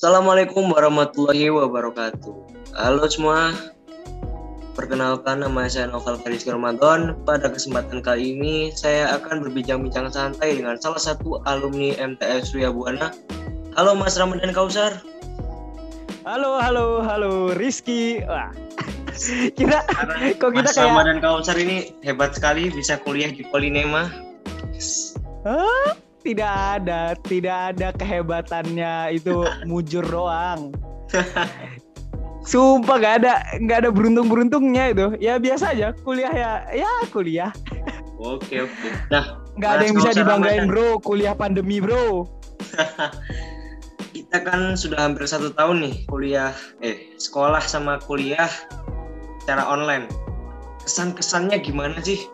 Assalamualaikum warahmatullahi wabarakatuh. Halo semua, perkenalkan nama saya Novel Karis Ramadan. Pada kesempatan kali ini saya akan berbincang-bincang santai dengan salah satu alumni MTS Surya Buana. Halo Mas Ramadan Kausar. Halo, halo, halo, Rizky. Wah, kita kok kita Mas kayak Ramadan Kausar ini hebat sekali bisa kuliah di Polinema. Hah? Tidak ada, tidak ada kehebatannya itu mujur doang. Sumpah gak ada, nggak ada beruntung-beruntungnya itu. Ya biasa aja, kuliah ya, ya kuliah. Oke oke. Nah, Nggak ada yang bisa dibanggain bro, kuliah pandemi bro. kita kan sudah hampir satu tahun nih kuliah, eh sekolah sama kuliah secara online. Kesan-kesannya gimana sih?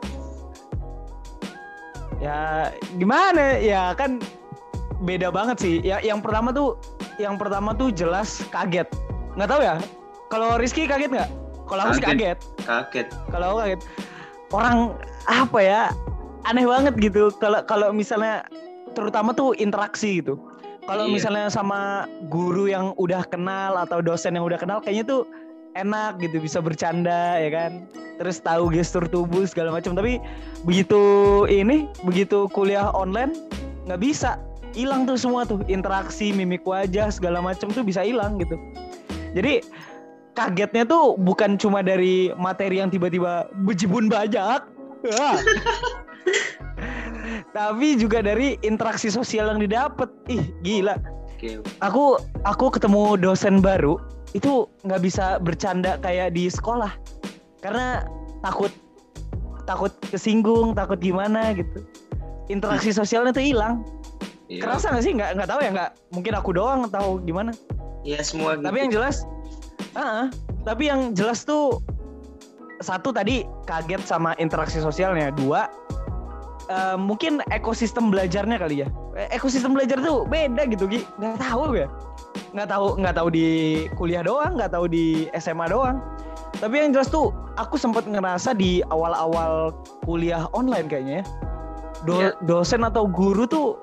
Ya gimana ya kan beda banget sih. Ya yang pertama tuh, yang pertama tuh jelas kaget. Nggak tahu ya. Kalau Rizky kaget nggak? Kalau aku sih Kaget. kaget. Kalau aku kaget orang apa ya aneh banget gitu kalau kalau misalnya terutama tuh interaksi gitu kalau Iya. misalnya sama guru yang udah kenal atau dosen yang udah kenal kayaknya tuh enak gitu bisa bercanda ya kan? Terus tahu gestur tubuh segala macam. Tapi begitu ini begitu kuliah online nggak bisa. Hilang tuh semua tuh interaksi mimik wajah segala macam tuh bisa hilang gitu. Jadi kagetnya tuh bukan cuma dari materi yang tiba-tiba bejibun Wah. tapi juga dari interaksi sosial yang didapat. Ih gila. Aku aku ketemu dosen baru itu nggak bisa bercanda kayak di sekolah. Karena takut takut kesinggung takut gimana gitu. Interaksi sosialnya tuh hilang. Iya. kerasa nggak sih? Nggak nggak tahu ya nggak. Mungkin aku doang tahu gimana. Iya semua gitu. tapi yang jelas ah, tapi yang jelas tuh satu tadi kaget sama interaksi sosialnya. Dua eh, mungkin ekosistem belajarnya kali ya. Eh, ekosistem belajar tuh beda gitu Gi. Nggak tahu ya. Nggak tahu nggak tahu di kuliah doang nggak tahu di SMA doang. Tapi yang jelas tuh aku sempat ngerasa di awal-awal kuliah online kayaknya ya Do- Iya. dosen atau guru tuh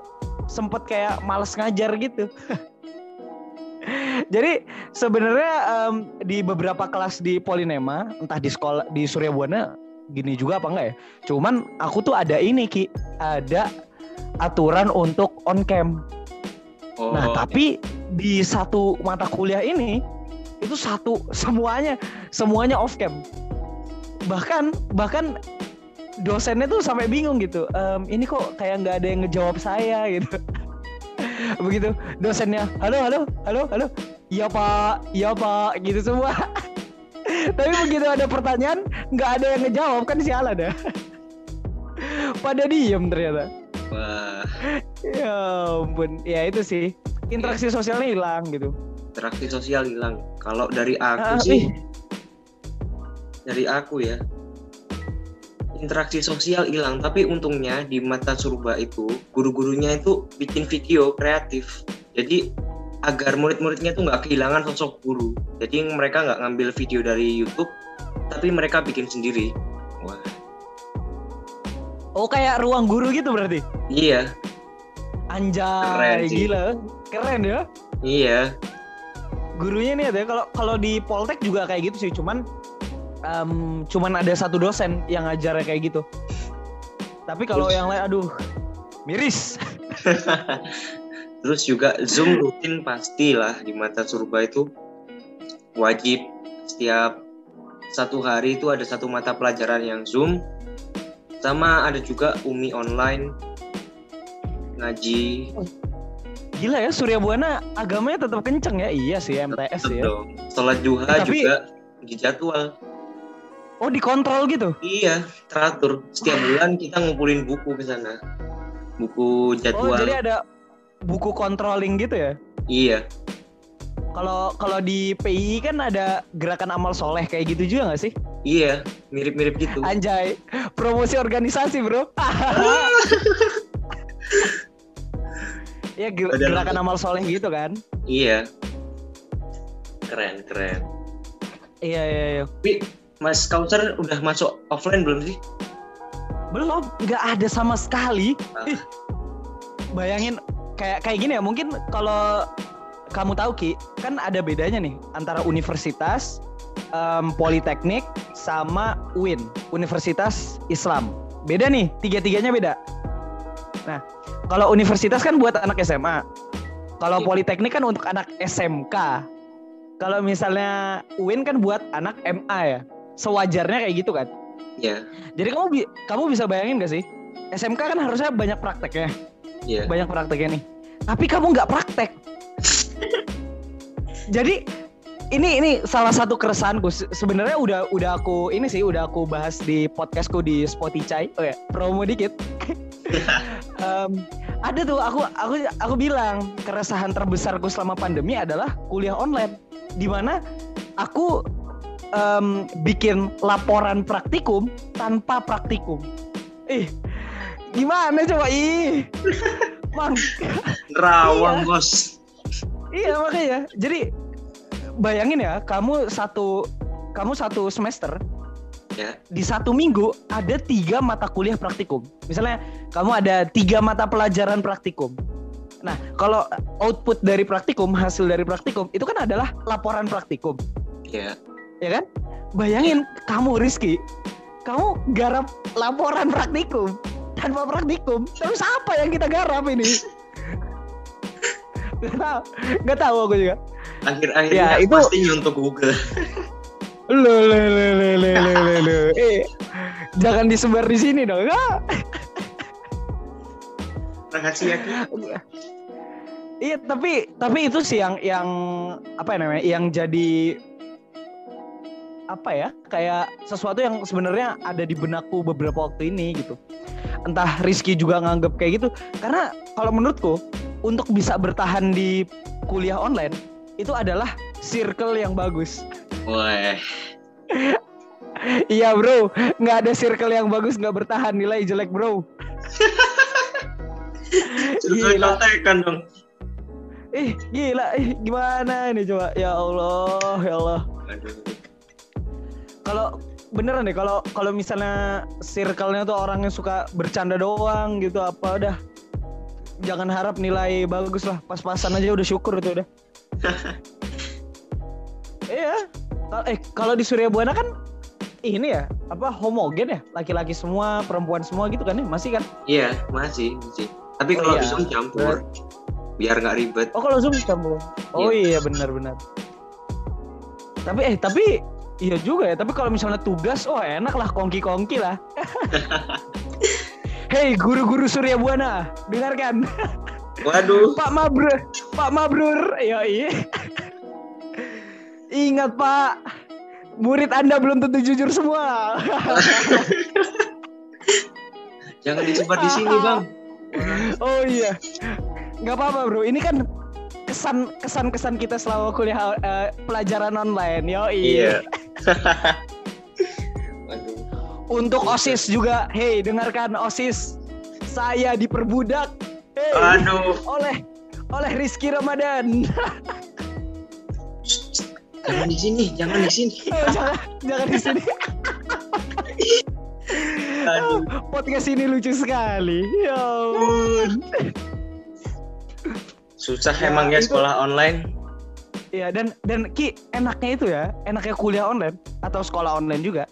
sempet kayak males ngajar gitu. Jadi sebenarnya em, di beberapa kelas di Polinema, entah di sekolah di Surya Buana gini juga apa enggak ya? Cuman aku tuh ada ini Ki, ada aturan untuk on cam. Oh, Nah, tapi di satu mata kuliah ini itu satu semuanya semuanya off cam. Bahkan bahkan dosennya tuh sampai bingung gitu. "Em, ini kok kayak nggak ada yang ngejawab saya gitu. Begitu dosennya, halo halo halo halo, iya pak, iya pak, gitu semua. Tapi begitu ada pertanyaan nggak ada yang ngejawab kan sialan ya. Pada diem ternyata. wah, Ya ampun, ya itu sih interaksi sosialnya hilang gitu. interaksi sosial hilang. Kalau dari aku Ah, sih, ih, dari aku ya, interaksi sosial hilang. Tapi untungnya di mata surba itu, guru-gurunya itu bikin video kreatif. Jadi agar murid-muridnya tuh nggak kehilangan sosok guru. Jadi mereka nggak ngambil video dari YouTube, tapi mereka bikin sendiri. Wah, Oh kayak ruang guru gitu berarti? iya, Keren Anjay, sih. gila, keren ya. iya. Gurunya nih ada kalau kalau di Poltek juga kayak gitu sih, cuman em, cuman ada satu dosen yang ngajarnya kayak gitu. Tapi kalau yang lain, aduh, miris. Terus juga Zoom rutin pastilah di mata surba itu wajib setiap satu hari itu ada satu mata pelajaran yang Zoom sama ada juga UMI online ngaji Gila ya, Surya Buana agamanya tetap kenceng ya. Iya sih, MTS tetep ya. dong. Sholat duha Eh, tapi- juga dijadwal. Oh dikontrol gitu. Iya, teratur. Setiap bulan kita ngumpulin buku ke sana. Buku Oh jadwal. jadi ada buku controlling gitu ya? Iya, Kalau kalau di PI kan ada gerakan amal soleh kayak gitu juga nggak sih? iya, mirip-mirip gitu. Anjay, promosi organisasi bro. ya ger- gerakan amal soleh gitu kan? Iya. Keren, keren. Iya iya iya. Tapi Mas Kausar udah masuk offline belum sih? Belum, nggak ada sama sekali. Ah. Bayangin kayak kayak gini ya mungkin kalau kamu tahu Ki, kan ada bedanya nih antara universitas, um, politeknik, sama UIN, Universitas Islam. Beda nih, tiga-tiganya beda. Nah, kalau universitas kan buat anak SMA. Kalau Iya. politeknik kan untuk anak SMK. Kalau misalnya UIN kan buat anak MA ya. Sewajarnya kayak gitu kan. Ya, Jadi kamu bi- kamu bisa bayangin gak sih? SMK kan harusnya banyak praktek ya. ya. banyak prakteknya nih. Tapi kamu nggak praktek. Jadi ini ini salah satu keresahanku. Se- Sebenarnya udah udah aku ini sih udah aku bahas di podcastku di Spotify. Oh ya, promo dikit. Em, ada tuh aku aku aku bilang keresahan terbesarku selama pandemi adalah kuliah online di mana aku em, bikin laporan praktikum tanpa praktikum. Ih, gimana coba ih? Mang, Rawang, Bos. Iya makanya. Jadi bayangin ya, kamu satu kamu satu semester Ya. di satu minggu ada tiga mata kuliah praktikum. Misalnya kamu ada tiga mata pelajaran praktikum. Nah, kalau output dari praktikum, hasil dari praktikum itu kan adalah laporan praktikum, Ya. ya kan? Bayangin kamu Rizky, kamu garap laporan praktikum tanpa praktikum, terus apa yang kita garap ini? Gak tahu, gak tahu aku juga. Akhir-akhirnya Ya, itu- pasti Google. Lo lo lo lo lo lo lo. Eh, jangan disebar di sini dong. Ah. Rahasia kita. Iya, tapi tapi itu sih yang yang apa ya namanya? Yang jadi apa ya? Kayak sesuatu yang sebenarnya ada di benakku beberapa waktu ini gitu. Entah Rizky juga nganggap kayak gitu. Karena kalau menurutku untuk bisa bertahan di kuliah online itu adalah circle yang bagus. Wah, Iya bro, nggak ada circle yang bagus nggak bertahan nilai jelek bro. Gila. contekan dong. Ih gila, ih gimana ini coba? Ya Allah, ya Allah. Kalau beneran deh, kalau kalau misalnya circle-nya tuh orang yang suka bercanda doang gitu apa udah jangan harap nilai bagus lah. Pas-pasan aja udah syukur itu udah. Iya. Eh kalau di Surya Buana kan ini ya apa homogen ya? Laki-laki semua perempuan semua gitu kan ya? Masih kan? Iya, masih, masih. Tapi Oh, kalau iya. Zoom campur, biar nggak ribet. oh kalau zoom campur. Oh iya benar-benar tapi eh tapi iya juga ya. Tapi kalau misalnya tugas oh enak lah kongki-kongki lah Hei guru-guru Surya Buana dengarkan. Waduh, Pak Mabrur Pak Mabrur ya iya ingat Pak. Murid Anda belum tentu jujur semua. Jangan disebar di sini, Bang. oh iya. Nggak apa-apa bro. Ini kan kesan kesan kesan kita selama kuliah eh, pelajaran online yo Iya. Untuk osis juga hey dengarkan osis saya diperbudak hey, Aduh. oleh oleh Rizky Ramadan Jangan di sini, jangan di sini. Oh, jangan jangan di sini Aduh. podcast ini lucu sekali ya ampun. Susah Ya, emang ya itu- sekolah online. Iya dan dan Ki enaknya itu ya enaknya kuliah online atau sekolah online juga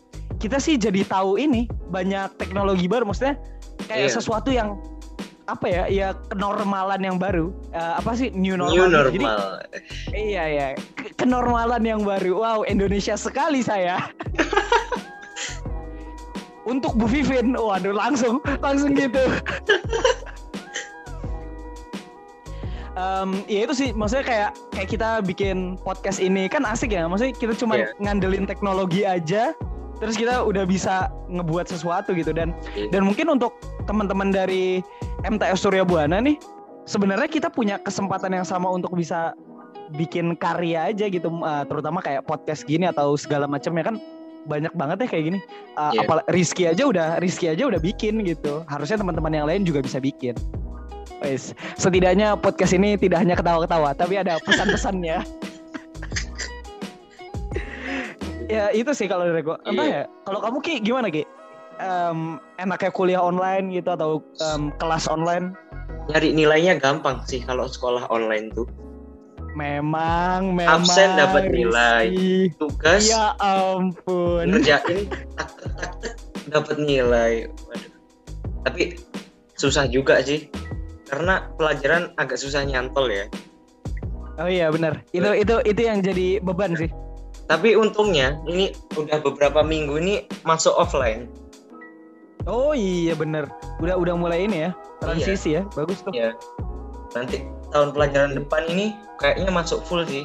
kita sih jadi tahu ini banyak teknologi baru. Maksudnya kayak Iya. sesuatu yang apa ya ya kenormalan yang baru. Eh, apa sih? New normal. New gitu. jadi normal. iya ya ke- kenormalan yang baru. Wow Indonesia sekali saya. Untuk Bu Vivin. Waduh langsung langsung gitu. Em, ya itu sih. Maksudnya kayak kayak kita bikin podcast ini. Kan asik ya. Maksudnya kita cuma Iya. ngandelin teknologi aja terus kita udah bisa ngebuat sesuatu gitu. Dan dan mungkin untuk teman-teman dari MTS Surya Buana nih sebenarnya kita punya kesempatan yang sama untuk bisa bikin karya aja gitu. Eh, terutama kayak podcast gini atau segala macamnya kan banyak banget ya kayak gini. Eh, Iya. apalagi Rizky aja udah Rizky aja udah bikin gitu. Harusnya teman-teman yang lain juga bisa bikin. Wes, setidaknya podcast ini tidak hanya ketawa-ketawa tapi ada pesan-pesannya ya itu sih kalau dari gue entah Iya. ya kalau kamu ki gimana ki Em, enaknya kuliah online gitu atau em, kelas online Nyari nilainya gampang sih kalau sekolah online tuh. Memang, memang. Absen dapat nilai. Tugas Ya ampun. ngerjain dapat nilai. Waduh. Tapi susah juga sih. Karena pelajaran agak susah nyantol ya. Oh iya benar. Itu itu itu yang jadi beban sih. Tapi untungnya ini udah beberapa minggu ini masuk offline. Oh iya benar. Udah udah mulai ini ya. Transisi ya. Bagus tuh. Ya. Nanti tahun pelajaran depan ini kayaknya masuk full sih.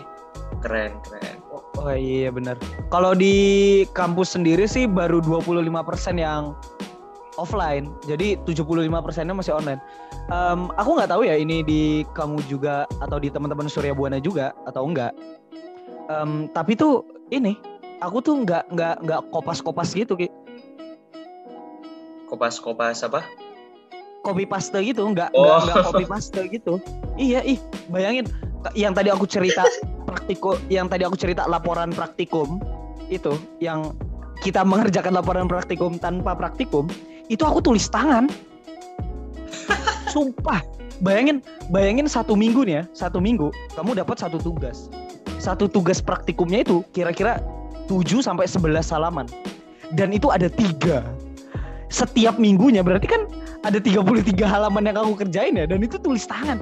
Keren, keren. Oh iya benar. Kalau di kampus sendiri sih baru 25% yang offline. Jadi 75%-nya masih online. Em, aku nggak tahu ya ini di kamu juga atau di teman-teman Surya Buana juga atau enggak. Em, tapi tuh ini aku tuh nggak nggak nggak kopas-kopas gitu Ki. Kopas-kopas apa? Copy paste gitu, nggak Oh. nggak nggak copy paste gitu. Iya, ih, bayangin yang tadi aku cerita praktiko yang tadi aku cerita laporan praktikum itu yang kita mengerjakan laporan praktikum tanpa praktikum itu aku tulis tangan sumpah bayangin bayangin satu minggu nih ya satu minggu kamu dapat satu tugas satu tugas praktikumnya itu kira-kira 7 sampai 11 halaman dan itu ada tiga. Setiap minggunya berarti kan ada 33 halaman yang aku kerjain ya dan itu tulis tangan.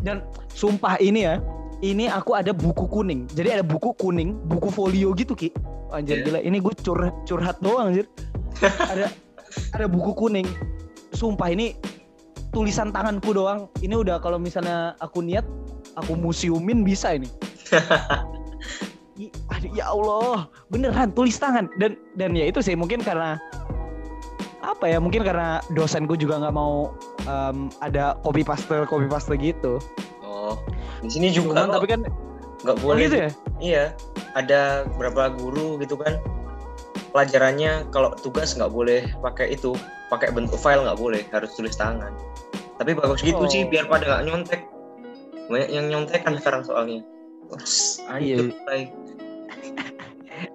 Dan sumpah ini ya ini aku ada buku kuning. Jadi ada buku kuning buku folio gitu ki. Anjir Iya. gila. Ini gue curhat curhat doang anjir. Ada ada buku kuning. Sumpah ini tulisan tanganku doang. Ini udah kalau misalnya aku niat aku museumin bisa ini ya Allah beneran tulis tangan dan dan ya itu sih mungkin karena apa ya mungkin karena dosenku juga nggak mau em, ada copy paste copy paste gitu Oh, di sini juga Cuman tapi kan nggak oh boleh. gitu ya Iya, ada beberapa guru gitu kan. Pelajarannya kalau tugas nggak boleh pakai itu, pakai bentuk file nggak boleh, harus tulis tangan. Tapi bagus gitu Oh. sih, biar pada nggak nyontek. Banyak yang nyontek kan sekarang soalnya. Wes, Iya. ayo baik.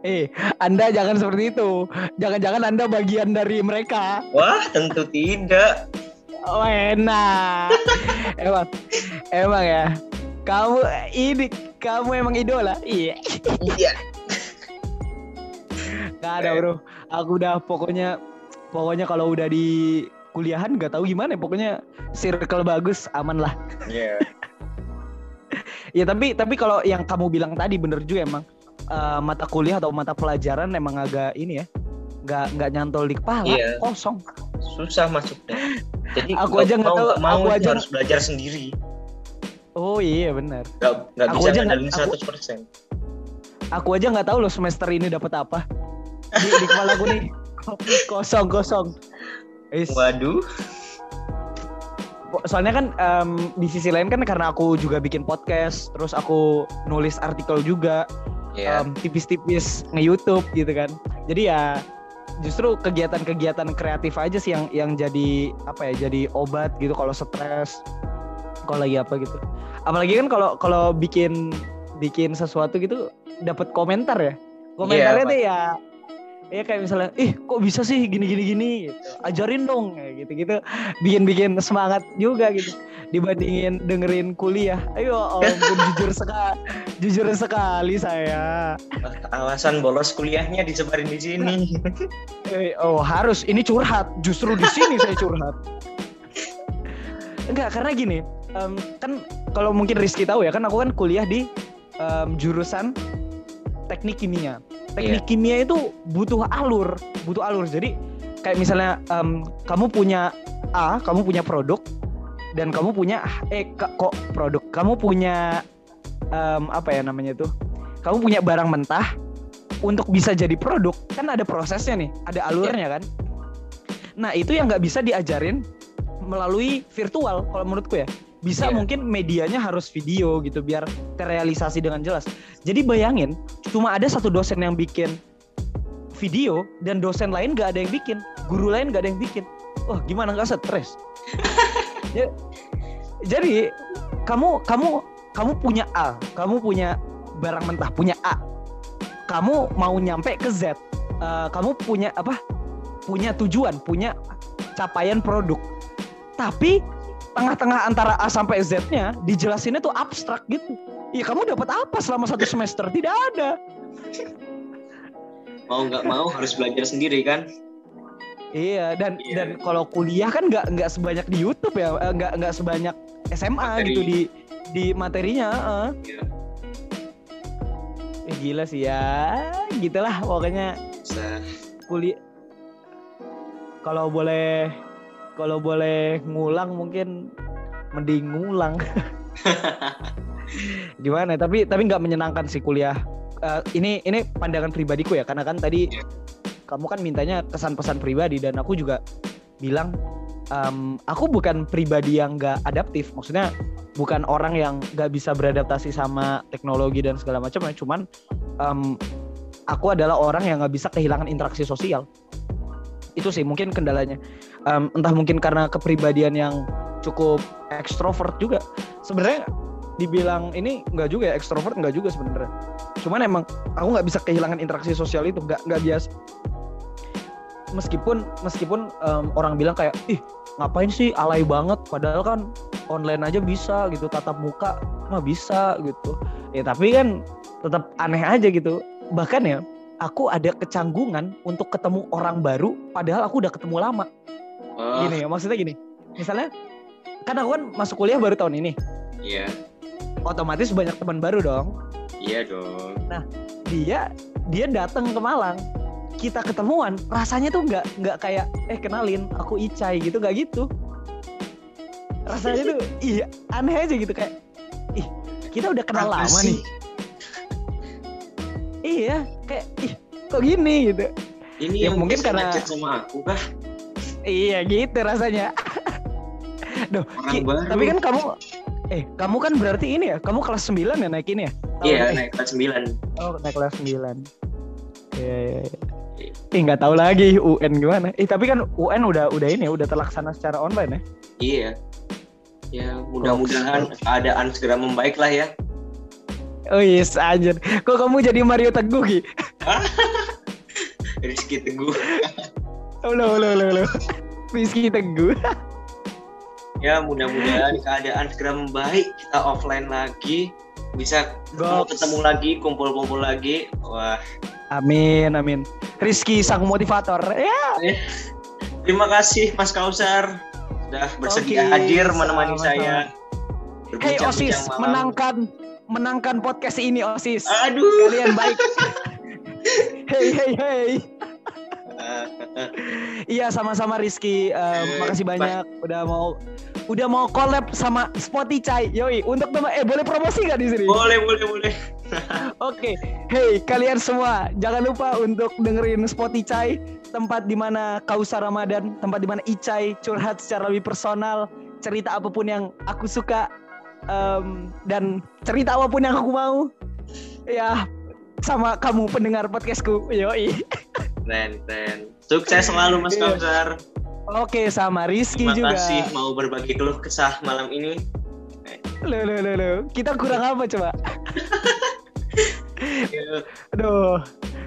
eh anda jangan seperti itu jangan-jangan anda bagian dari mereka Wah, tentu tidak. oh enak emang emang ya kamu ini kamu emang idola iya Iya. Gak ada bro. Aku udah pokoknya pokoknya kalau udah di kuliahan nggak tahu gimana. Pokoknya circle bagus, aman lah. Iya. Ya tapi tapi kalau yang kamu bilang tadi bener juga emang eh, mata kuliah atau mata pelajaran emang agak ini ya, nggak nggak nyantol di kepala, Iya. kosong. Susah masuknya. Jadi Aku aja nggak tahu, mau aku aja- harus belajar sendiri. Oh iya bener. Nggak bisa aja ngadalin aku- 100%. Aku aja nggak tahu loh semester ini dapat apa. Di, di kepala aku nih kosong kosong. Is. Waduh. Soalnya kan em, di sisi lain kan karena aku juga bikin podcast terus aku nulis artikel juga Iya. em, tipis-tipis nge-youtube gitu kan. Jadi ya justru kegiatan-kegiatan kreatif aja sih yang yang jadi apa ya jadi obat gitu kalau stres kalau lagi apa gitu. Apalagi kan kalau kalau bikin bikin sesuatu gitu dapat komentar ya. Komentarnya Iya, tuh ya ya kayak misalnya ih kok bisa sih gini gini gini? Gitu. ajarin dong kayak gitu gitu. Bikin bikin semangat juga gitu dibandingin dengerin kuliah. Ayo ampun jujur sekali jujur sekali saya. Alasan bolos kuliahnya disebarin di sini. Eh, oh harus. Ini curhat. Justru di sini saya curhat. Enggak karena gini em, kan kalau mungkin Rizky tahu ya kan aku kan kuliah di em, jurusan teknik kimia teknik kimia itu butuh alur butuh alur. Jadi kayak misalnya em, kamu punya A kamu punya produk dan kamu punya eh kok produk? Kamu punya em, apa ya namanya tuh kamu punya barang mentah untuk bisa jadi produk kan ada prosesnya nih ada alurnya kan? Nah itu yang nggak bisa diajarin melalui virtual kalau menurutku ya bisa Iya. mungkin medianya harus video gitu biar terrealisasi dengan jelas. Jadi bayangin cuma ada satu dosen yang bikin video dan dosen lain nggak ada yang bikin. Guru lain nggak ada yang bikin. Wah gimana nggak stres? Ya- jadi kamu kamu kamu punya A kamu punya barang mentah punya A. Kamu mau nyampe ke Z Eh, kamu punya apa? Punya tujuan punya capaian produk. Tapi tengah-tengah antara A sampai Z-nya dijelasinnya tuh abstrak gitu ya kamu dapat apa selama satu semester? Tidak ada. Mau nggak mau harus belajar sendiri kan? Iya dan Iya. dan kalau kuliah kan nggak nggak sebanyak di YouTube ya, eh, nggak nggak sebanyak SMA Materi. gitu di di materinya. eh. Iya. Eh, gila sih ya, gitulah pokoknya kuliah. Kalau boleh kalau boleh ngulang mungkin mending ngulang. Gimana? Tapi tapi nggak menyenangkan sih kuliah. Eh, ini ini pandangan pribadiku ya karena kan tadi Iya. kamu kan mintanya kesan-pesan pribadi dan aku juga bilang em, aku bukan pribadi yang nggak adaptif. Maksudnya bukan orang yang nggak bisa beradaptasi sama teknologi dan segala macam ya. Cuman em, aku adalah orang yang nggak bisa kehilangan interaksi sosial. Itu sih mungkin kendalanya. Em, entah mungkin karena kepribadian yang cukup ekstrovert juga. Sebenarnya dibilang ini nggak juga ya ekstrovert nggak juga sebenarnya. Cuman emang aku nggak bisa kehilangan interaksi sosial itu nggak nggak biasa. Meskipun meskipun em, orang bilang kayak ih ngapain sih alay banget padahal kan online aja bisa gitu tatap muka mah bisa gitu ya tapi kan tetap aneh aja gitu bahkan ya aku ada kecanggungan untuk ketemu orang baru padahal aku udah ketemu lama. Oh, gini ya maksudnya gini. Misalnya kan aku kan masuk kuliah baru tahun ini. Iya. otomatis banyak teman baru dong. Iya dong. dia dia datang ke Malang. Kita ketemuan rasanya tuh nggak nggak kayak eh kenalin aku Icai gitu nggak gitu. Rasanya tuh iya aneh aja gitu kayak ih kita udah kenal Apa lama sih? nih iya kayak ih kok gini gitu Ini Ya, yang mungkin karena- sama aku kah? iya gitu rasanya Duh, Ki, tapi kan kamu eh kamu kan berarti ini ya kamu kelas 9 ya naik ini ya Iya, naik kelas 9. Oh, naik kelas 9. Iya, iya, iya. Ih, nggak tahu lagi UN gimana. Eh, tapi kan UN udah udah ini ya, udah terlaksana secara online ya. Iya. Ya, mudah-mudahan keadaan segera membaik lah ya. Oh yes, anjir. Kok kamu jadi Mario Teguh, Ki? Rizky Teguh. Oh, lo, lo, lo, lo. Rizky Teguh. Ya, mudah-mudahan keadaan segera membaik. Kita offline lagi. Bisa ketemu, ketemu lagi, kumpul-kumpul lagi. Wah, Amin, amin. Rizky sang motivator. Ya. terima kasih Mas Kausar sudah bersedia Oke, hadir menemani sama-sama. saya. Hey Osis, malam. menangkan menangkan podcast ini Osis. Aduh. Kalian baik. hey, hey, hey. Iya sama-sama Rizky. Eh, Eh, makasih banyak udah mau udah mau collab sama Spotify. Yoi, untuk teman eh boleh promosi nggak di sini? boleh, boleh, boleh. Oke. Hey, kalian semua jangan lupa untuk dengerin Spotify, tempat di mana Kausa Ramadan, tempat di mana Icai curhat secara lebih personal, cerita apa pun yang aku suka em, dan cerita apa pun yang aku mau. Ya, sama kamu pendengar podcastku. Yoi. Keren, keren. Sukses selalu Mas Iya. Kausar. Oke, sama Rizky Terima juga. kasih mau berbagi keluh kesah malam ini. Loh, loh, loh, loh. Kita kurang apa coba? Aduh,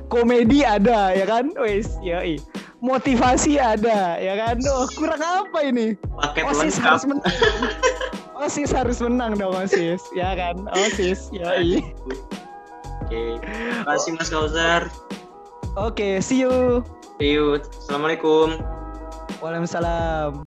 komedi ada ya kan? Wes, yoi. Motivasi ada ya kan? Duh, kurang apa ini? Paket Osis lengkap. harus menang. Osis harus menang dong Osis, ya kan? Osis, yoi. Oke. Terima kasih Mas Kausar. Oke, see you. See you. Assalamualaikum. Waalaikumsalam.